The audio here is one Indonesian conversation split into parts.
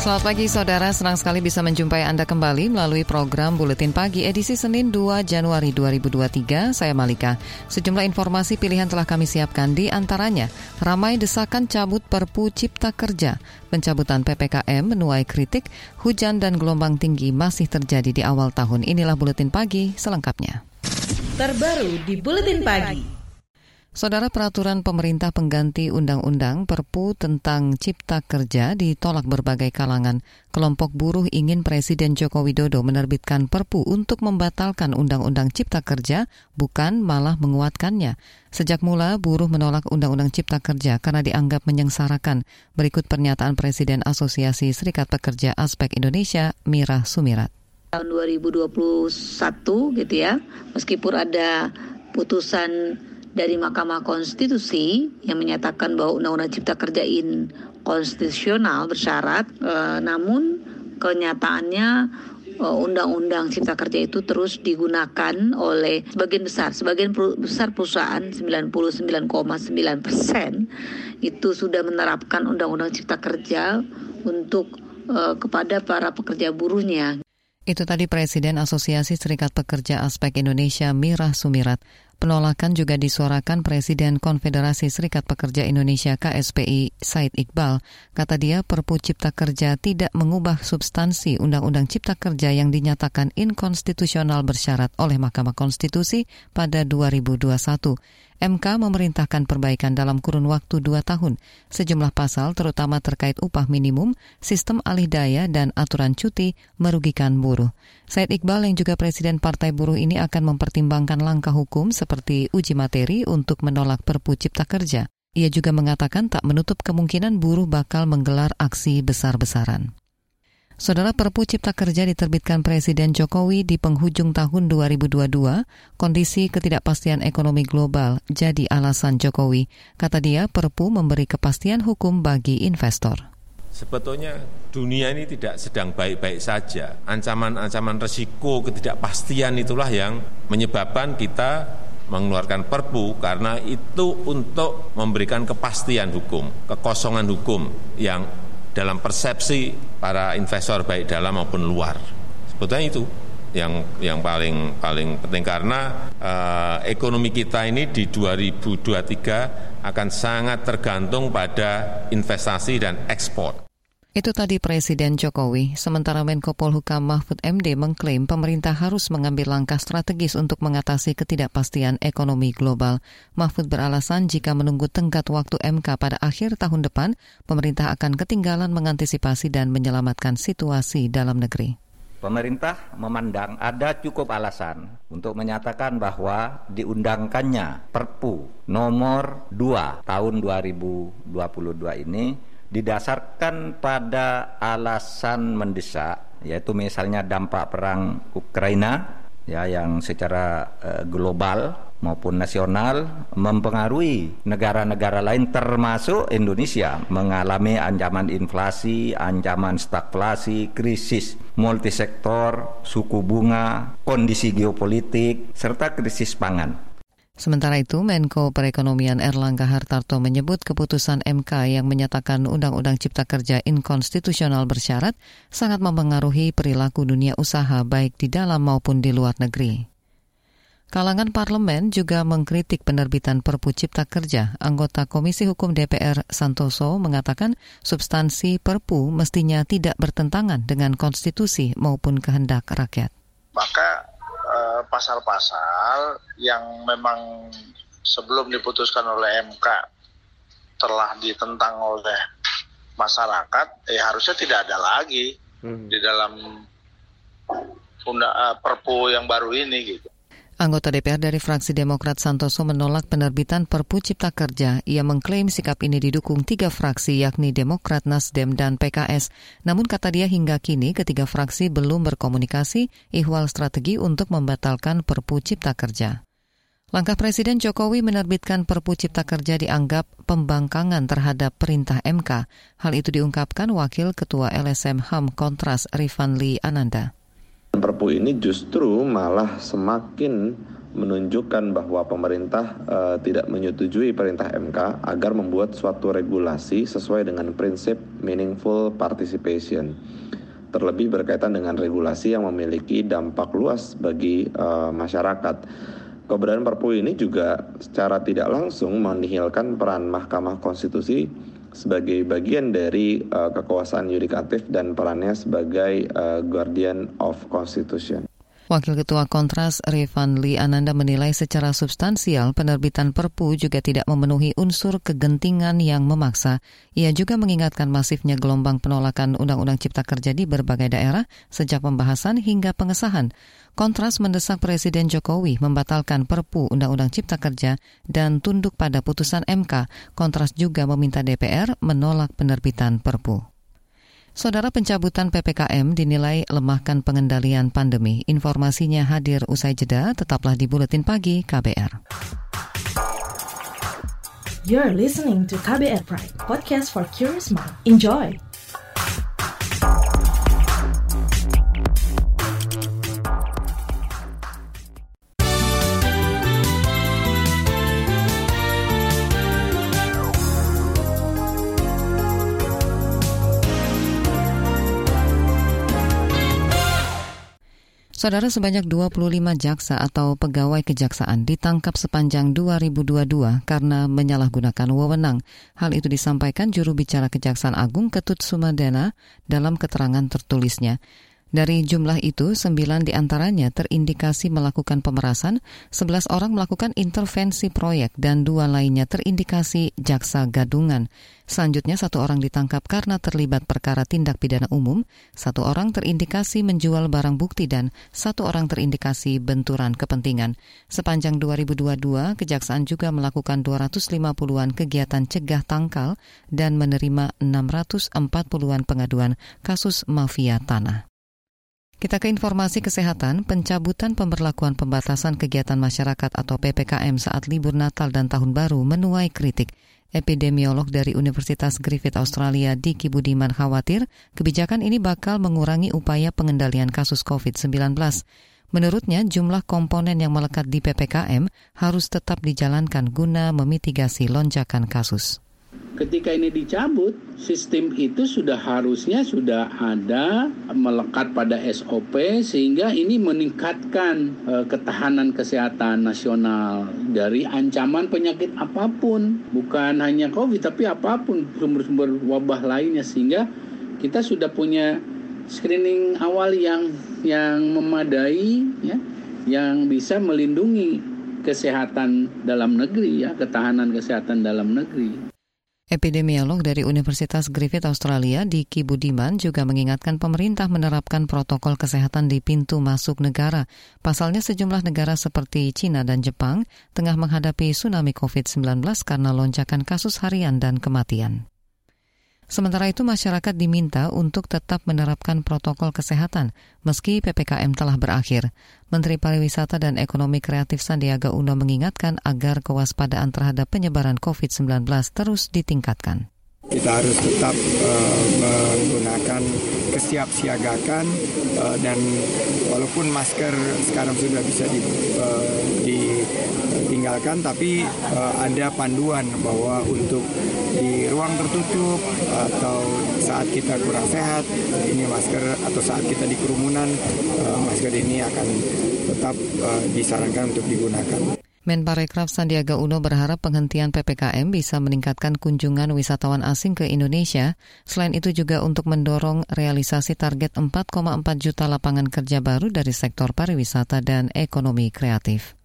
Selamat pagi saudara, senang sekali bisa menjumpai Anda kembali melalui program Buletin Pagi edisi Senin 2 Januari 2023. Saya Malika. Sejumlah informasi pilihan telah kami siapkan di antaranya ramai desakan cabut Perpu Cipta Kerja, pencabutan PPKM menuai kritik, hujan dan gelombang tinggi masih terjadi di awal tahun. Inilah Buletin Pagi selengkapnya. Terbaru di Buletin Pagi. Saudara peraturan pemerintah pengganti undang-undang Perpu tentang Cipta Kerja ditolak berbagai kalangan. Kelompok buruh ingin Presiden Joko Widodo menerbitkan Perpu untuk membatalkan Undang-Undang Cipta Kerja, bukan malah menguatkannya. Sejak mula, buruh menolak Undang-Undang Cipta Kerja karena dianggap menyengsarakan. Berikut pernyataan Presiden Asosiasi Serikat Pekerja Aspek Indonesia, Mira Sumirat. Tahun 2021 gitu ya, meskipun ada putusan dari Mahkamah Konstitusi yang menyatakan bahwa Undang-Undang Cipta Kerja in konstitusional bersyarat, e, namun kenyataannya eh, Undang-Undang Cipta Kerja itu terus digunakan oleh sebagian besar, sebagian besar perusahaan 99,9 persen itu sudah menerapkan Undang-Undang Cipta Kerja untuk uh, kepada para pekerja buruhnya. Itu tadi Presiden Asosiasi Serikat Pekerja Aspek Indonesia Mirah Sumirat. Penolakan juga disuarakan Presiden Konfederasi Serikat Pekerja Indonesia KSPI Said Iqbal. Kata dia Perpu Cipta Kerja tidak mengubah substansi Undang-Undang Cipta Kerja yang dinyatakan inkonstitusional bersyarat oleh Mahkamah Konstitusi pada 2021. MK memerintahkan perbaikan dalam kurun waktu dua tahun. Sejumlah pasal, terutama terkait upah minimum, sistem alih daya, dan aturan cuti, merugikan buruh. Said Iqbal yang juga Presiden Partai Buruh ini akan mempertimbangkan langkah hukum seperti uji materi untuk menolak Perpu Cipta Kerja. Ia juga mengatakan tak menutup kemungkinan buruh bakal menggelar aksi besar-besaran. Saudara Perpu Cipta Kerja diterbitkan Presiden Jokowi di penghujung tahun 2022, kondisi ketidakpastian ekonomi global jadi alasan Jokowi. Kata dia, Perpu memberi kepastian hukum bagi investor. Sebetulnya dunia ini tidak sedang baik-baik saja. Ancaman-ancaman resiko ketidakpastian itulah yang menyebabkan kita mengeluarkan perpu karena itu untuk memberikan kepastian hukum, kekosongan hukum yang dalam persepsi para investor baik dalam maupun luar. Sebetulnya itu yang yang paling paling penting karena uh, ekonomi kita ini di 2023 akan sangat tergantung pada investasi dan ekspor. Itu tadi Presiden Jokowi. Sementara Menko Polhukam Mahfud MD mengklaim pemerintah harus mengambil langkah strategis untuk mengatasi ketidakpastian ekonomi global. Mahfud beralasan jika menunggu tenggat waktu MK pada akhir tahun depan, pemerintah akan ketinggalan mengantisipasi dan menyelamatkan situasi dalam negeri. Pemerintah memandang ada cukup alasan untuk menyatakan bahwa diundangkannya Perpu nomor 2 tahun 2022 ini didasarkan pada alasan mendesak yaitu misalnya dampak perang Ukraina ya yang secara uh, global maupun nasional mempengaruhi negara-negara lain termasuk Indonesia mengalami ancaman inflasi, ancaman stagflasi, krisis multisektor, suku bunga, kondisi geopolitik serta krisis pangan. Sementara itu, Menko Perekonomian Erlangga Hartarto menyebut keputusan MK yang menyatakan Undang-Undang Cipta Kerja inkonstitusional bersyarat sangat mempengaruhi perilaku dunia usaha baik di dalam maupun di luar negeri. Kalangan parlemen juga mengkritik penerbitan Perpu Cipta Kerja. Anggota Komisi Hukum DPR Santoso mengatakan substansi Perpu mestinya tidak bertentangan dengan konstitusi maupun kehendak rakyat. Maka pasal-pasal yang memang sebelum diputuskan oleh MK telah ditentang oleh masyarakat, eh harusnya tidak ada lagi hmm. di dalam undang uh, Perpu yang baru ini gitu. Anggota DPR dari fraksi Demokrat Santoso menolak penerbitan Perpu Cipta Kerja. Ia mengklaim sikap ini didukung tiga fraksi yakni Demokrat, Nasdem, dan PKS. Namun kata dia hingga kini ketiga fraksi belum berkomunikasi ihwal strategi untuk membatalkan Perpu Cipta Kerja. Langkah Presiden Jokowi menerbitkan Perpu Cipta Kerja dianggap pembangkangan terhadap perintah MK. Hal itu diungkapkan Wakil Ketua LSM HAM Kontras Rifanli Ananda. Perpu ini justru malah semakin menunjukkan bahwa pemerintah uh, tidak menyetujui perintah MK agar membuat suatu regulasi sesuai dengan prinsip meaningful participation. Terlebih berkaitan dengan regulasi yang memiliki dampak luas bagi uh, masyarakat. Keberadaan Perpu ini juga secara tidak langsung menihilkan peran Mahkamah Konstitusi sebagai bagian dari uh, kekuasaan yudikatif dan perannya sebagai uh, guardian of constitution. Wakil Ketua Kontras Revan Lee Ananda menilai secara substansial penerbitan Perpu juga tidak memenuhi unsur kegentingan yang memaksa. Ia juga mengingatkan masifnya gelombang penolakan Undang-Undang Cipta Kerja di berbagai daerah sejak pembahasan hingga pengesahan. Kontras mendesak Presiden Jokowi membatalkan Perpu Undang-Undang Cipta Kerja dan tunduk pada putusan MK. Kontras juga meminta DPR menolak penerbitan Perpu. Saudara pencabutan PPKM dinilai lemahkan pengendalian pandemi. Informasinya hadir usai jeda, tetaplah di Buletin Pagi KBR. You're listening to KBR Pride, podcast for curious mind. Enjoy! Saudara sebanyak 25 jaksa atau pegawai kejaksaan ditangkap sepanjang 2022 karena menyalahgunakan wewenang. Hal itu disampaikan juru bicara Kejaksaan Agung Ketut Sumedana dalam keterangan tertulisnya. Dari jumlah itu, sembilan di antaranya terindikasi melakukan pemerasan, sebelas orang melakukan intervensi proyek, dan dua lainnya terindikasi jaksa gadungan. Selanjutnya, satu orang ditangkap karena terlibat perkara tindak pidana umum, satu orang terindikasi menjual barang bukti, dan satu orang terindikasi benturan kepentingan. Sepanjang 2022, Kejaksaan juga melakukan 250-an kegiatan cegah tangkal dan menerima 640-an pengaduan kasus mafia tanah. Kita ke informasi kesehatan, pencabutan pemberlakuan pembatasan kegiatan masyarakat atau PPKM saat libur Natal dan Tahun Baru menuai kritik. Epidemiolog dari Universitas Griffith Australia Diki Budiman khawatir kebijakan ini bakal mengurangi upaya pengendalian kasus COVID-19. Menurutnya, jumlah komponen yang melekat di PPKM harus tetap dijalankan guna memitigasi lonjakan kasus ketika ini dicabut, sistem itu sudah harusnya sudah ada melekat pada SOP sehingga ini meningkatkan uh, ketahanan kesehatan nasional dari ancaman penyakit apa pun, bukan hanya Covid tapi apa pun sumber-sumber wabah lainnya sehingga kita sudah punya screening awal yang yang memadai ya, yang bisa melindungi kesehatan dalam negeri ya, ketahanan kesehatan dalam negeri. Epidemiolog dari Universitas Griffith Australia, Diki Budiman, juga mengingatkan pemerintah menerapkan protokol kesehatan di pintu masuk negara. Pasalnya sejumlah negara seperti China dan Jepang tengah menghadapi tsunami COVID-19 karena lonjakan kasus harian dan kematian. Sementara itu masyarakat diminta untuk tetap menerapkan protokol kesehatan meski PPKM telah berakhir. Menteri Pariwisata dan Ekonomi Kreatif Sandiaga Uno mengingatkan agar kewaspadaan terhadap penyebaran COVID-19 terus ditingkatkan. Kita harus tetap uh, menggunakan kesiapsiagakan uh, dan walaupun masker sekarang sudah bisa di, uh, ditinggalkan tapi uh, ada panduan bahwa untuk di ruang tertutup atau saat kita kurang sehat ini masker atau saat kita di kerumunan uh, masker ini akan tetap uh, disarankan untuk digunakan. Menparekraf Sandiaga Uno berharap penghentian PPKM bisa meningkatkan kunjungan wisatawan asing ke Indonesia. Selain itu juga untuk mendorong realisasi target 4,4 juta lapangan kerja baru dari sektor pariwisata dan ekonomi kreatif.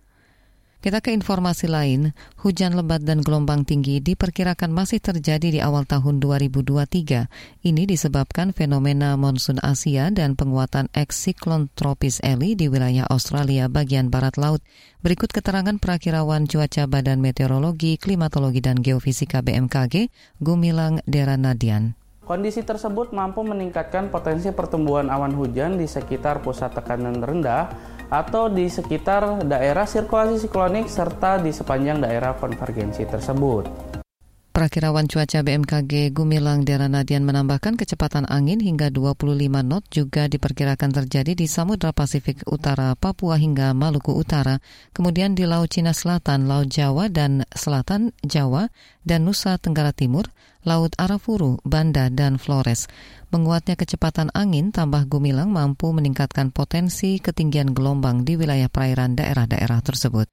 Kita ke informasi lain, hujan lebat dan gelombang tinggi diperkirakan masih terjadi di awal tahun 2023. Ini disebabkan fenomena monsun Asia dan penguatan ex-siklon tropis Eli di wilayah Australia bagian barat laut. Berikut keterangan perakirawan cuaca Badan Meteorologi, Klimatologi dan Geofisika BMKG, Gumilang Deranadian. Kondisi tersebut mampu meningkatkan potensi pertumbuhan awan hujan di sekitar pusat tekanan rendah atau di sekitar daerah sirkulasi siklonik serta di sepanjang daerah konvergensi tersebut. Perakirawan cuaca BMKG Gumilang Deranadian menambahkan kecepatan angin hingga 25 knot juga diperkirakan terjadi di Samudra Pasifik Utara, Papua hingga Maluku Utara, kemudian di Laut Cina Selatan, Laut Jawa dan Selatan Jawa, dan Nusa Tenggara Timur, Laut Arafuru, Banda, dan Flores. Menguatnya kecepatan angin tambah Gumilang mampu meningkatkan potensi ketinggian gelombang di wilayah perairan daerah-daerah tersebut.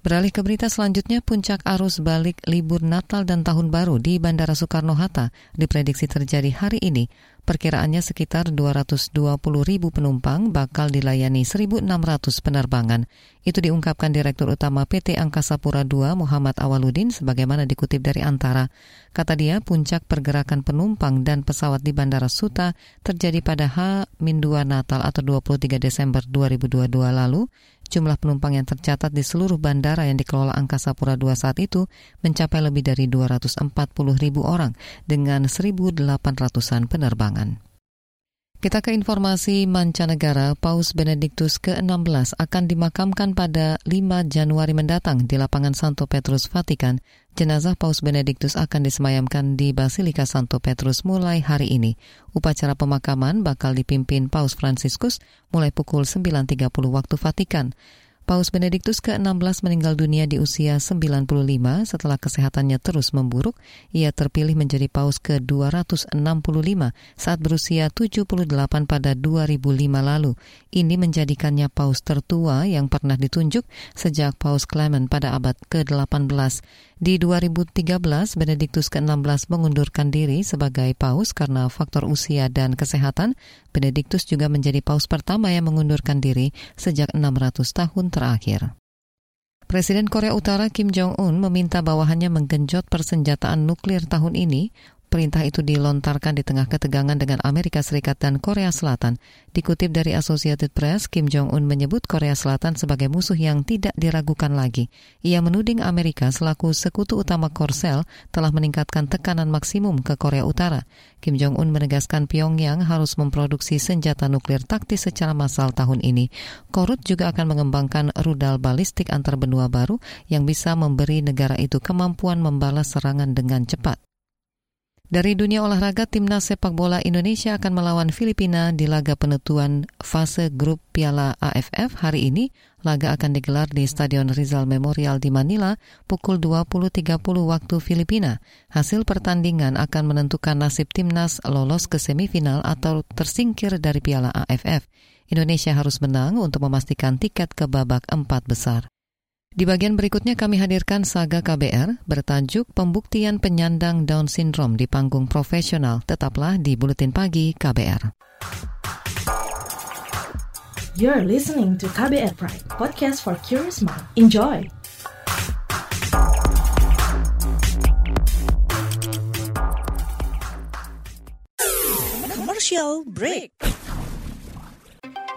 Beralih ke berita selanjutnya, puncak arus balik libur Natal dan Tahun Baru di Bandara Soekarno-Hatta diprediksi terjadi hari ini. Perkiraannya sekitar 220 ribu penumpang bakal dilayani 1.600 penerbangan. Itu diungkapkan Direktur Utama PT Angkasa Pura II Muhammad Awaludin sebagaimana dikutip dari Antara. Kata dia, puncak pergerakan penumpang dan pesawat di Bandara Suta terjadi pada H-2 Natal atau 23 Desember 2022 lalu Jumlah penumpang yang tercatat di seluruh bandara yang dikelola Angkasa Pura II saat itu mencapai lebih dari 240 ribu orang dengan 1.800-an penerbangan. Kita ke informasi mancanegara, Paus Benediktus ke-16 akan dimakamkan pada 5 Januari mendatang di lapangan Santo Petrus, Vatikan. Jenazah Paus Benediktus akan disemayamkan di Basilika Santo Petrus mulai hari ini. Upacara pemakaman bakal dipimpin Paus Fransiskus mulai pukul 9.30 waktu Vatikan. Paus Benediktus ke-16 meninggal dunia di usia 95 setelah kesehatannya terus memburuk. Ia terpilih menjadi Paus ke-265 saat berusia 78 pada 2005 lalu. Ini menjadikannya Paus tertua yang pernah ditunjuk sejak Paus Clement pada abad ke-18. Di 2013, Benediktus ke-16 mengundurkan diri sebagai paus karena faktor usia dan kesehatan. Benediktus juga menjadi paus pertama yang mengundurkan diri sejak 600 tahun terakhir. Presiden Korea Utara Kim Jong-un meminta bawahannya menggenjot persenjataan nuklir tahun ini Perintah itu dilontarkan di tengah ketegangan dengan Amerika Serikat dan Korea Selatan. Dikutip dari Associated Press, Kim Jong-un menyebut Korea Selatan sebagai musuh yang tidak diragukan lagi. Ia menuding Amerika selaku sekutu utama Korsel telah meningkatkan tekanan maksimum ke Korea Utara. Kim Jong-un menegaskan Pyongyang harus memproduksi senjata nuklir taktis secara massal tahun ini. Korut juga akan mengembangkan rudal balistik antar benua baru yang bisa memberi negara itu kemampuan membalas serangan dengan cepat. Dari dunia olahraga, timnas sepak bola Indonesia akan melawan Filipina di laga penentuan fase grup Piala AFF hari ini. Laga akan digelar di Stadion Rizal Memorial di Manila pukul 20.30 waktu Filipina. Hasil pertandingan akan menentukan nasib timnas lolos ke semifinal atau tersingkir dari Piala AFF. Indonesia harus menang untuk memastikan tiket ke babak empat besar. Di bagian berikutnya kami hadirkan saga KBR bertajuk Pembuktian Penyandang Down Syndrome di panggung profesional. Tetaplah di Buletin Pagi KBR. You're listening to KBR Pride, podcast for curious mind. Enjoy! Commercial break.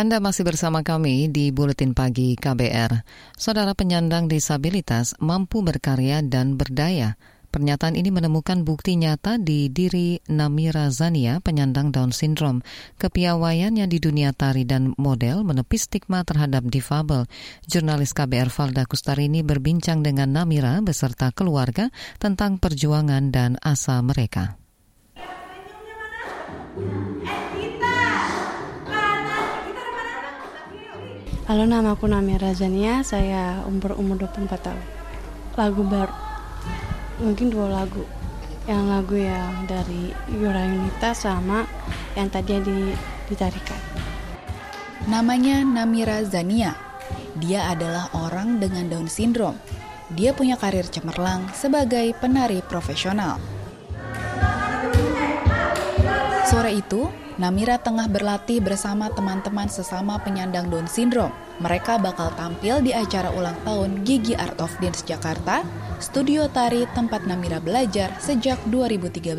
Anda masih bersama kami di Buletin Pagi KBR. Saudara penyandang disabilitas mampu berkarya dan berdaya. Pernyataan ini menemukan bukti nyata di diri Namira Zania, penyandang Down Syndrome. Kepiawaiannya di dunia tari dan model menepis stigma terhadap difabel. Jurnalis KBR Valda Kustarini berbincang dengan Namira beserta keluarga tentang perjuangan dan asa mereka. Halo, nama aku Namira Zania, saya umur umur 24 tahun. Lagu baru, mungkin dua lagu. Yang lagu yang dari Yura Yunita sama yang tadi di, ditarikan. Namanya Namira Zania. Dia adalah orang dengan Down syndrome. Dia punya karir cemerlang sebagai penari profesional. Sore itu, Namira tengah berlatih bersama teman-teman sesama penyandang Down Syndrome. Mereka bakal tampil di acara ulang tahun Gigi Art of Dance Jakarta, studio tari tempat Namira belajar sejak 2013.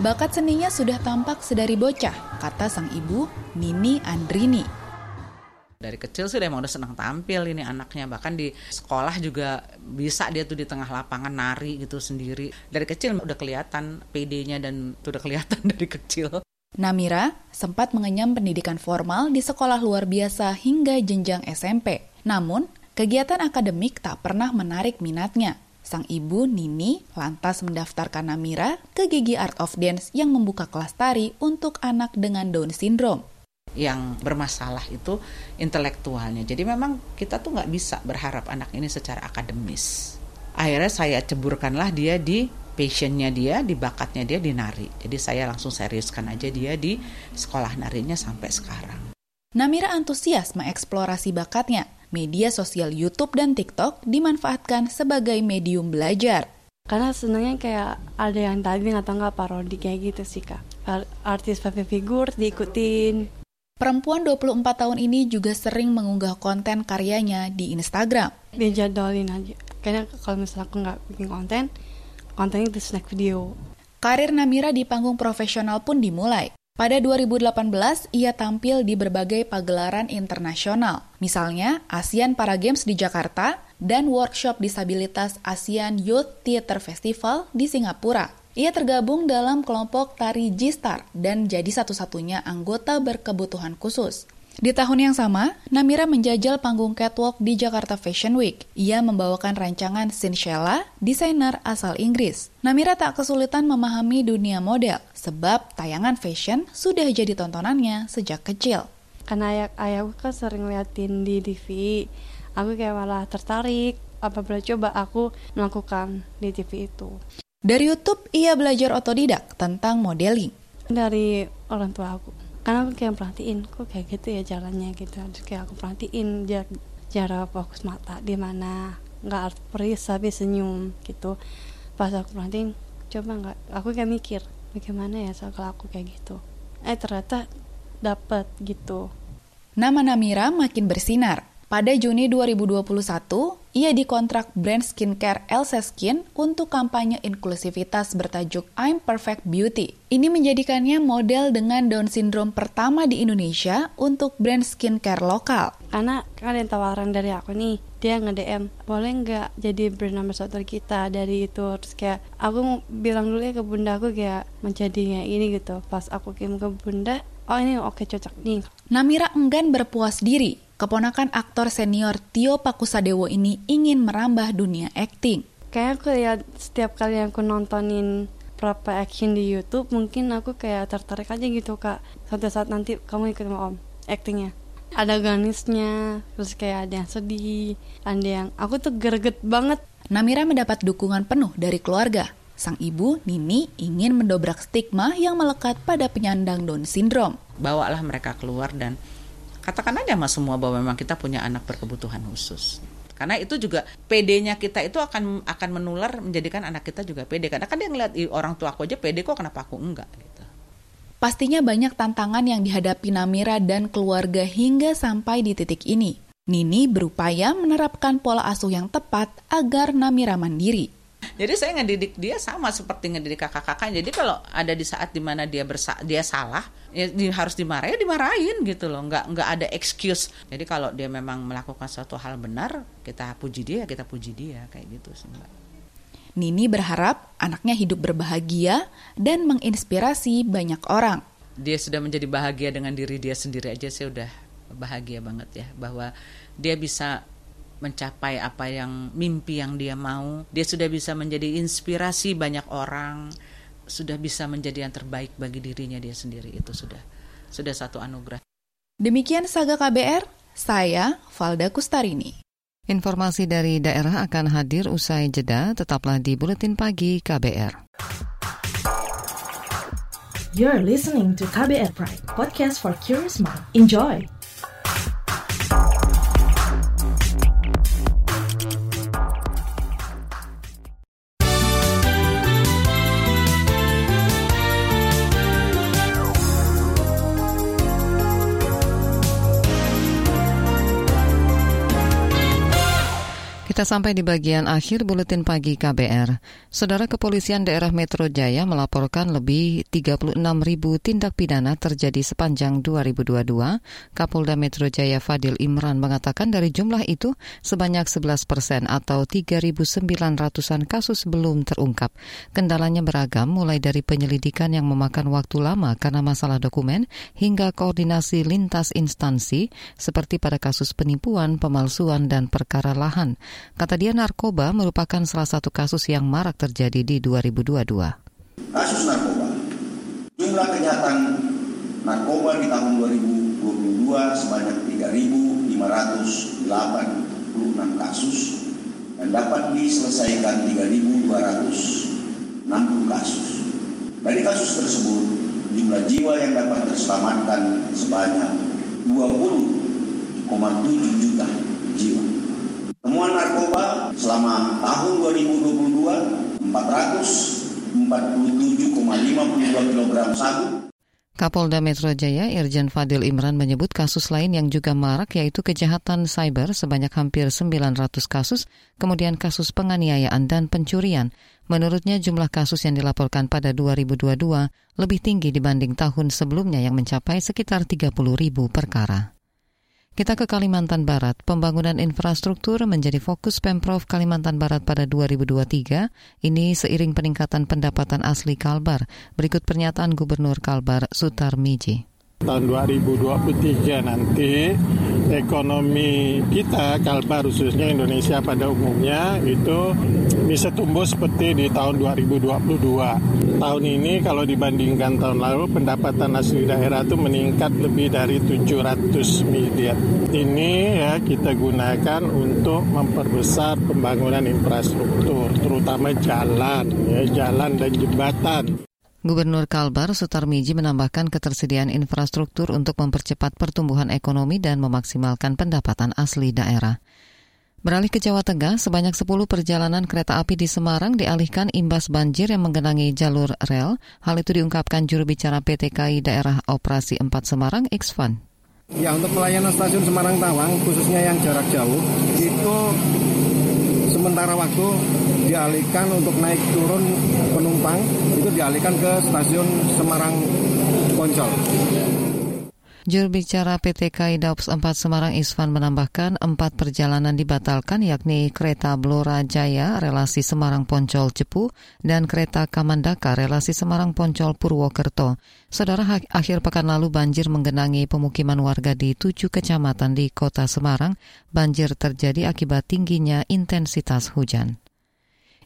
Bakat seninya sudah tampak sedari bocah, kata sang ibu, Nini Andrini. Dari kecil sih emang udah senang tampil ini anaknya bahkan di sekolah juga bisa dia tuh di tengah lapangan nari gitu sendiri dari kecil udah kelihatan PD-nya dan tuh udah kelihatan dari kecil Namira sempat mengenyam pendidikan formal di sekolah luar biasa hingga jenjang SMP. Namun, kegiatan akademik tak pernah menarik minatnya. Sang ibu, Nini, lantas mendaftarkan Namira ke Gigi Art of Dance yang membuka kelas tari untuk anak dengan Down Syndrome. Yang bermasalah itu intelektualnya. Jadi memang kita tuh nggak bisa berharap anak ini secara akademis. Akhirnya saya ceburkanlah dia di passionnya dia, di bakatnya dia di nari. Jadi saya langsung seriuskan aja dia di sekolah narinya sampai sekarang. Namira antusias mengeksplorasi bakatnya. Media sosial YouTube dan TikTok dimanfaatkan sebagai medium belajar. Karena senangnya kayak ada yang tadi atau nggak parodi kayak gitu sih kak. Artis public figure diikutin. Perempuan 24 tahun ini juga sering mengunggah konten karyanya di Instagram. Dijadwalin aja. Karena kalau misalnya aku nggak bikin konten, kontennya itu snack video. Karir Namira di panggung profesional pun dimulai. Pada 2018, ia tampil di berbagai pagelaran internasional, misalnya ASEAN Para Games di Jakarta dan workshop disabilitas ASEAN Youth Theater Festival di Singapura. Ia tergabung dalam kelompok tari G-Star dan jadi satu-satunya anggota berkebutuhan khusus. Di tahun yang sama, Namira menjajal panggung catwalk di Jakarta Fashion Week. Ia membawakan rancangan Sinshella, desainer asal Inggris. Namira tak kesulitan memahami dunia model, sebab tayangan fashion sudah jadi tontonannya sejak kecil. Karena ayah, ayahku kan sering liatin di TV, aku kayak malah tertarik apabila coba aku melakukan di TV itu. Dari YouTube, ia belajar otodidak tentang modeling. Dari orang tua aku. Karena aku kayak perhatiin kok kayak gitu ya jalannya gitu. Terus kayak aku perhatiin jarak jarak fokus mata di mana nggak peris tapi senyum gitu. Pas aku perhatiin coba nggak aku kayak mikir bagaimana ya soal aku kayak gitu. Eh ternyata dapat gitu. Nama Namira makin bersinar pada Juni 2021, ia dikontrak brand skincare Elsa Skin untuk kampanye inklusivitas bertajuk I'm Perfect Beauty. Ini menjadikannya model dengan Down syndrome pertama di Indonesia untuk brand skincare lokal. Karena kalian tawaran dari aku nih, dia nge-DM, boleh nggak jadi brand ambassador kita dari itu? Terus kayak, aku bilang dulu ya ke bunda aku kayak menjadi ini gitu. Pas aku kirim ke bunda, oh ini oke cocok nih. Namira enggan berpuas diri keponakan aktor senior Tio Pakusadewo ini ingin merambah dunia akting. Kayak aku lihat setiap kali aku nontonin berapa action di YouTube, mungkin aku kayak tertarik aja gitu kak. Suatu saat nanti kamu ikut sama om aktingnya. Ada ganisnya, terus kayak ada yang sedih, ada yang aku tuh greget banget. Namira mendapat dukungan penuh dari keluarga. Sang ibu, Nini, ingin mendobrak stigma yang melekat pada penyandang Down syndrome. Bawalah mereka keluar dan katakan aja sama semua bahwa memang kita punya anak berkebutuhan khusus. Karena itu juga PD-nya kita itu akan akan menular menjadikan anak kita juga PD. Karena kan dia ngeliat orang tua aku aja PD kok kenapa aku enggak gitu. Pastinya banyak tantangan yang dihadapi Namira dan keluarga hingga sampai di titik ini. Nini berupaya menerapkan pola asuh yang tepat agar Namira mandiri. Jadi saya ngedidik dia sama seperti ngedidik kakak-kakaknya. Jadi kalau ada di saat di mana dia bersa dia salah, ya di, harus dimarahin, dimarahin gitu loh. Nggak nggak ada excuse. Jadi kalau dia memang melakukan suatu hal benar, kita puji dia, kita puji dia kayak gitu sih mbak. Nini berharap anaknya hidup berbahagia dan menginspirasi banyak orang. Dia sudah menjadi bahagia dengan diri dia sendiri aja, saya udah bahagia banget ya bahwa dia bisa mencapai apa yang mimpi yang dia mau. Dia sudah bisa menjadi inspirasi banyak orang, sudah bisa menjadi yang terbaik bagi dirinya dia sendiri. Itu sudah sudah satu anugerah. Demikian Saga KBR, saya Valda Kustarini. Informasi dari daerah akan hadir usai jeda, tetaplah di Buletin Pagi KBR. You're listening to KBR Pride, podcast for curious mind. Enjoy! Kita sampai di bagian akhir buletin pagi KBR. Saudara Kepolisian Daerah Metro Jaya melaporkan lebih 36 ribu tindak pidana terjadi sepanjang 2022. Kapolda Metro Jaya Fadil Imran mengatakan dari jumlah itu sebanyak 11 persen atau 3.900-an kasus belum terungkap. Kendalanya beragam mulai dari penyelidikan yang memakan waktu lama karena masalah dokumen hingga koordinasi lintas instansi seperti pada kasus penipuan, pemalsuan, dan perkara lahan. Kata dia narkoba merupakan salah satu kasus yang marak terjadi di 2022. Kasus narkoba, jumlah kejahatan narkoba di tahun 2022 sebanyak 3.586 kasus dan dapat diselesaikan 3.260 kasus. Dari kasus tersebut, jumlah jiwa yang dapat terselamatkan sebanyak 20,7 juta jiwa. Temuan narkoba selama tahun 2022 447,52 kg sabu Kapolda Metro Jaya Irjen Fadil Imran menyebut kasus lain yang juga marak yaitu kejahatan cyber sebanyak hampir 900 kasus, kemudian kasus penganiayaan dan pencurian. Menurutnya jumlah kasus yang dilaporkan pada 2022 lebih tinggi dibanding tahun sebelumnya yang mencapai sekitar 30 ribu perkara. Kita ke Kalimantan Barat. Pembangunan infrastruktur menjadi fokus Pemprov Kalimantan Barat pada 2023. Ini seiring peningkatan pendapatan asli Kalbar. Berikut pernyataan Gubernur Kalbar Sutar Miji tahun 2023 nanti ekonomi kita Kalbar khususnya Indonesia pada umumnya itu bisa tumbuh seperti di tahun 2022. Tahun ini kalau dibandingkan tahun lalu pendapatan asli daerah itu meningkat lebih dari 700 miliar. Ini ya kita gunakan untuk memperbesar pembangunan infrastruktur terutama jalan ya jalan dan jembatan. Gubernur Kalbar Sutarmiji menambahkan ketersediaan infrastruktur untuk mempercepat pertumbuhan ekonomi dan memaksimalkan pendapatan asli daerah. Beralih ke Jawa Tengah, sebanyak 10 perjalanan kereta api di Semarang dialihkan imbas banjir yang menggenangi jalur rel. Hal itu diungkapkan juru bicara PT KAI Daerah Operasi 4 Semarang, Xvan. Ya, untuk pelayanan stasiun Semarang Tawang, khususnya yang jarak jauh, itu sementara waktu dialihkan untuk naik turun penumpang itu dialihkan ke stasiun Semarang Poncol. Juru bicara PT KAI Daups 4 Semarang Isvan menambahkan empat perjalanan dibatalkan yakni kereta Blora Jaya relasi Semarang Poncol Cepu dan kereta Kamandaka relasi Semarang Poncol Purwokerto. Saudara akhir pekan lalu banjir menggenangi pemukiman warga di tujuh kecamatan di kota Semarang. Banjir terjadi akibat tingginya intensitas hujan.